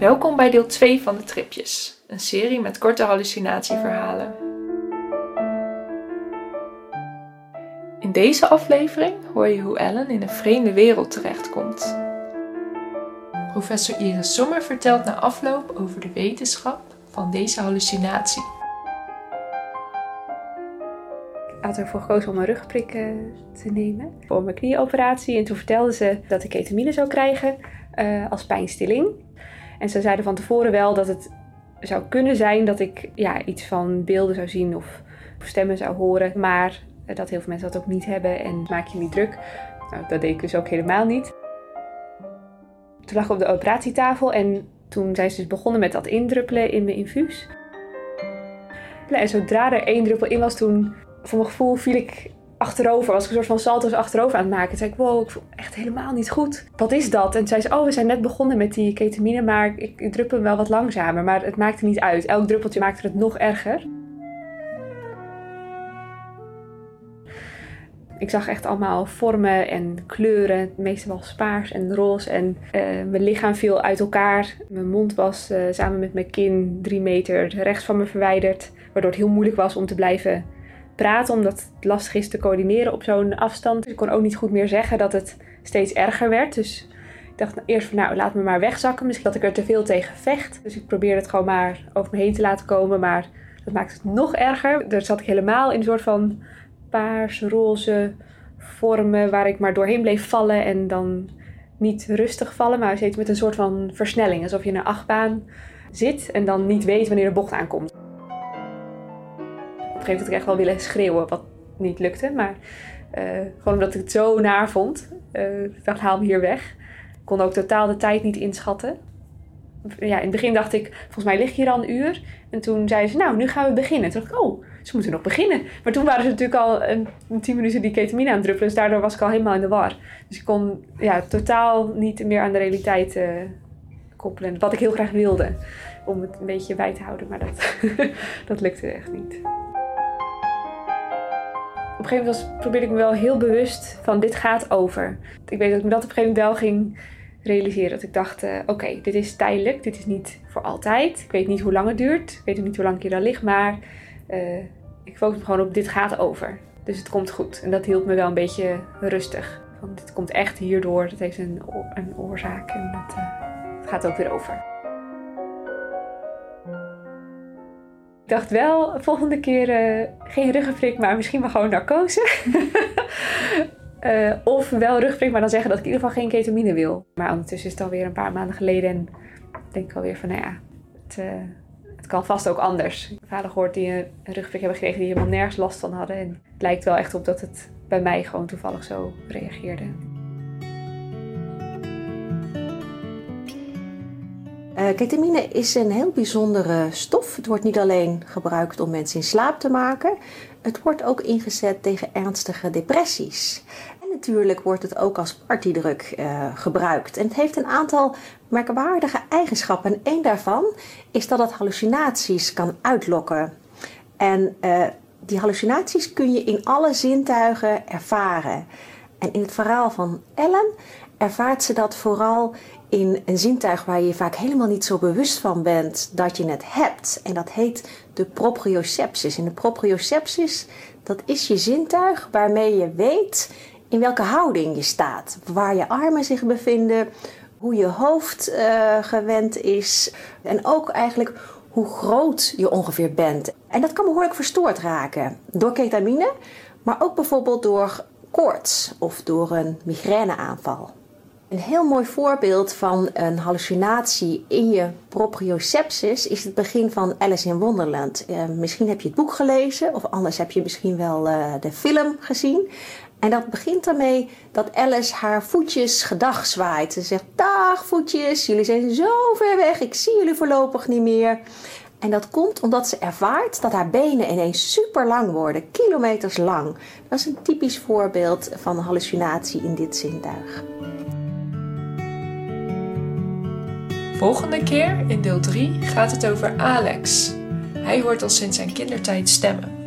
Welkom bij deel 2 van de Tripjes, een serie met korte hallucinatieverhalen. In deze aflevering hoor je hoe Ellen in een vreemde wereld terechtkomt. Professor Iris Sommer vertelt na afloop over de wetenschap van deze hallucinatie. Ik had ervoor gekozen om een rugprik eh, te nemen voor mijn knieoperatie. En toen vertelde ze dat ik ketamine zou krijgen uh, als pijnstilling. En ze zeiden van tevoren wel dat het zou kunnen zijn dat ik ja, iets van beelden zou zien of, stemmen zou horen. Maar dat heel veel mensen dat ook niet hebben en maak je niet druk. Nou, dat deed ik dus ook helemaal niet. Toen lag ik op de operatietafel en toen zijn ze dus begonnen met dat indruppelen in mijn infuus. En zodra er één druppel in was, toen voor mijn gevoel viel ik achterover. Was ik een soort van salto's achterover aan het maken. Toen zei ik, wow, ik voel echt helemaal niet goed. Wat is dat? En toen zei ze, oh, we zijn net begonnen met die ketamine, maar ik, druppel hem wel wat langzamer. Maar het maakte niet uit. Elk druppeltje maakte het nog erger. Ik zag echt allemaal vormen en kleuren, meestal spaars en roze. En uh, mijn lichaam viel uit elkaar. Mijn mond was uh, samen met mijn kin drie meter rechts van me verwijderd. Waardoor het heel moeilijk was om te blijven praten, omdat het lastig is te coördineren op zo'n afstand. Ik kon ook niet goed meer zeggen dat het steeds erger werd. Dus ik dacht eerst van nou, laat me maar wegzakken. Misschien dat ik er te veel tegen vecht. Dus ik probeerde het gewoon maar over me heen te laten komen. Maar dat maakt het nog erger. Daar zat ik helemaal in een soort van paars, roze vormen waar ik maar doorheen bleef vallen. En dan niet rustig vallen, maar steeds met een soort van versnelling. Alsof je in een achtbaan zit en dan niet weet wanneer de bocht aankomt gegeven moment ik echt wel willen schreeuwen, wat niet lukte. Maar uh, gewoon omdat ik het zo naar vond. Uh, ik dacht, haal me hier weg. Ik kon ook totaal de tijd niet inschatten. Ja, in het begin dacht ik, volgens mij lig hier al een uur. En toen zeiden ze, nou, nu gaan we beginnen. Toen dacht ik, oh, ze moeten nog beginnen. Maar toen waren ze natuurlijk al een, een tien minuten die ketamine aan het druppelen. Dus daardoor was ik al helemaal in de war. Dus ik kon ja, totaal niet meer aan de realiteit uh, koppelen. Wat ik heel graag wilde. Om het een beetje bij te houden. Maar dat, dat lukte echt niet op een gegeven moment probeerde ik me wel heel bewust van dit gaat over. Ik weet dat ik me dat op een gegeven moment wel ging realiseren. Dat ik dacht, uh, oké, dit is tijdelijk, dit is niet voor altijd. Ik weet niet hoe lang het duurt, ik weet ook niet hoe lang ik hier al lig, maar uh, ik focus me gewoon op dit gaat over. Dus het komt goed. En dat hield me wel een beetje rustig. Want dit komt echt hierdoor, het heeft een, een oorzaak en dat, uh, het gaat ook weer over. Ik dacht wel, volgende keer uh, geen ruggenprik, maar misschien wel gewoon narcose. uh, of wel ruggenprik, maar dan zeggen dat ik in ieder geval geen ketamine wil. Maar ondertussen is het alweer een paar maanden geleden en denk ik alweer van, nou ja, het, uh, het kan vast ook anders. Ik heb vader gehoord die een ruggenprik hebben gekregen die helemaal nergens last van hadden. En het lijkt wel echt op dat het bij mij gewoon toevallig zo reageerde. Ketamine is een heel bijzondere stof. Het wordt niet alleen gebruikt om mensen in slaap te maken, het wordt ook ingezet tegen ernstige depressies. En natuurlijk wordt het ook als partydruk uh, gebruikt. En het heeft een aantal merkwaardige eigenschappen. En één daarvan is dat het hallucinaties kan uitlokken. En uh, die hallucinaties kun je in alle zintuigen ervaren. En in het verhaal van Ellen ervaart ze dat vooral in een zintuig waar je vaak helemaal niet zo bewust van bent dat je het hebt. En dat heet de proprioceptie. En de proprioceptie, dat is je zintuig waarmee je weet in welke houding je staat. Waar je armen zich bevinden, hoe je hoofd uh, gewend is. En ook eigenlijk hoe groot je ongeveer bent. En dat kan behoorlijk verstoord raken door ketamine, maar ook bijvoorbeeld door koorts of door een migraineaanval. Een heel mooi voorbeeld van een hallucinatie in je proprioceptus is het begin van Alice in Wonderland. Uh, misschien heb je het boek gelezen of anders heb je misschien wel uh, de film gezien. En dat begint ermee dat Alice haar voetjes gedag zwaait. Ze zegt: Dag voetjes, jullie zijn zo ver weg, ik zie jullie voorlopig niet meer. En dat komt omdat ze ervaart dat haar benen ineens super lang worden, kilometers lang. Dat is een typisch voorbeeld van hallucinatie in dit zintuig. Volgende keer, in deel 3, gaat het over Alex. Hij hoort al sinds zijn kindertijd stemmen.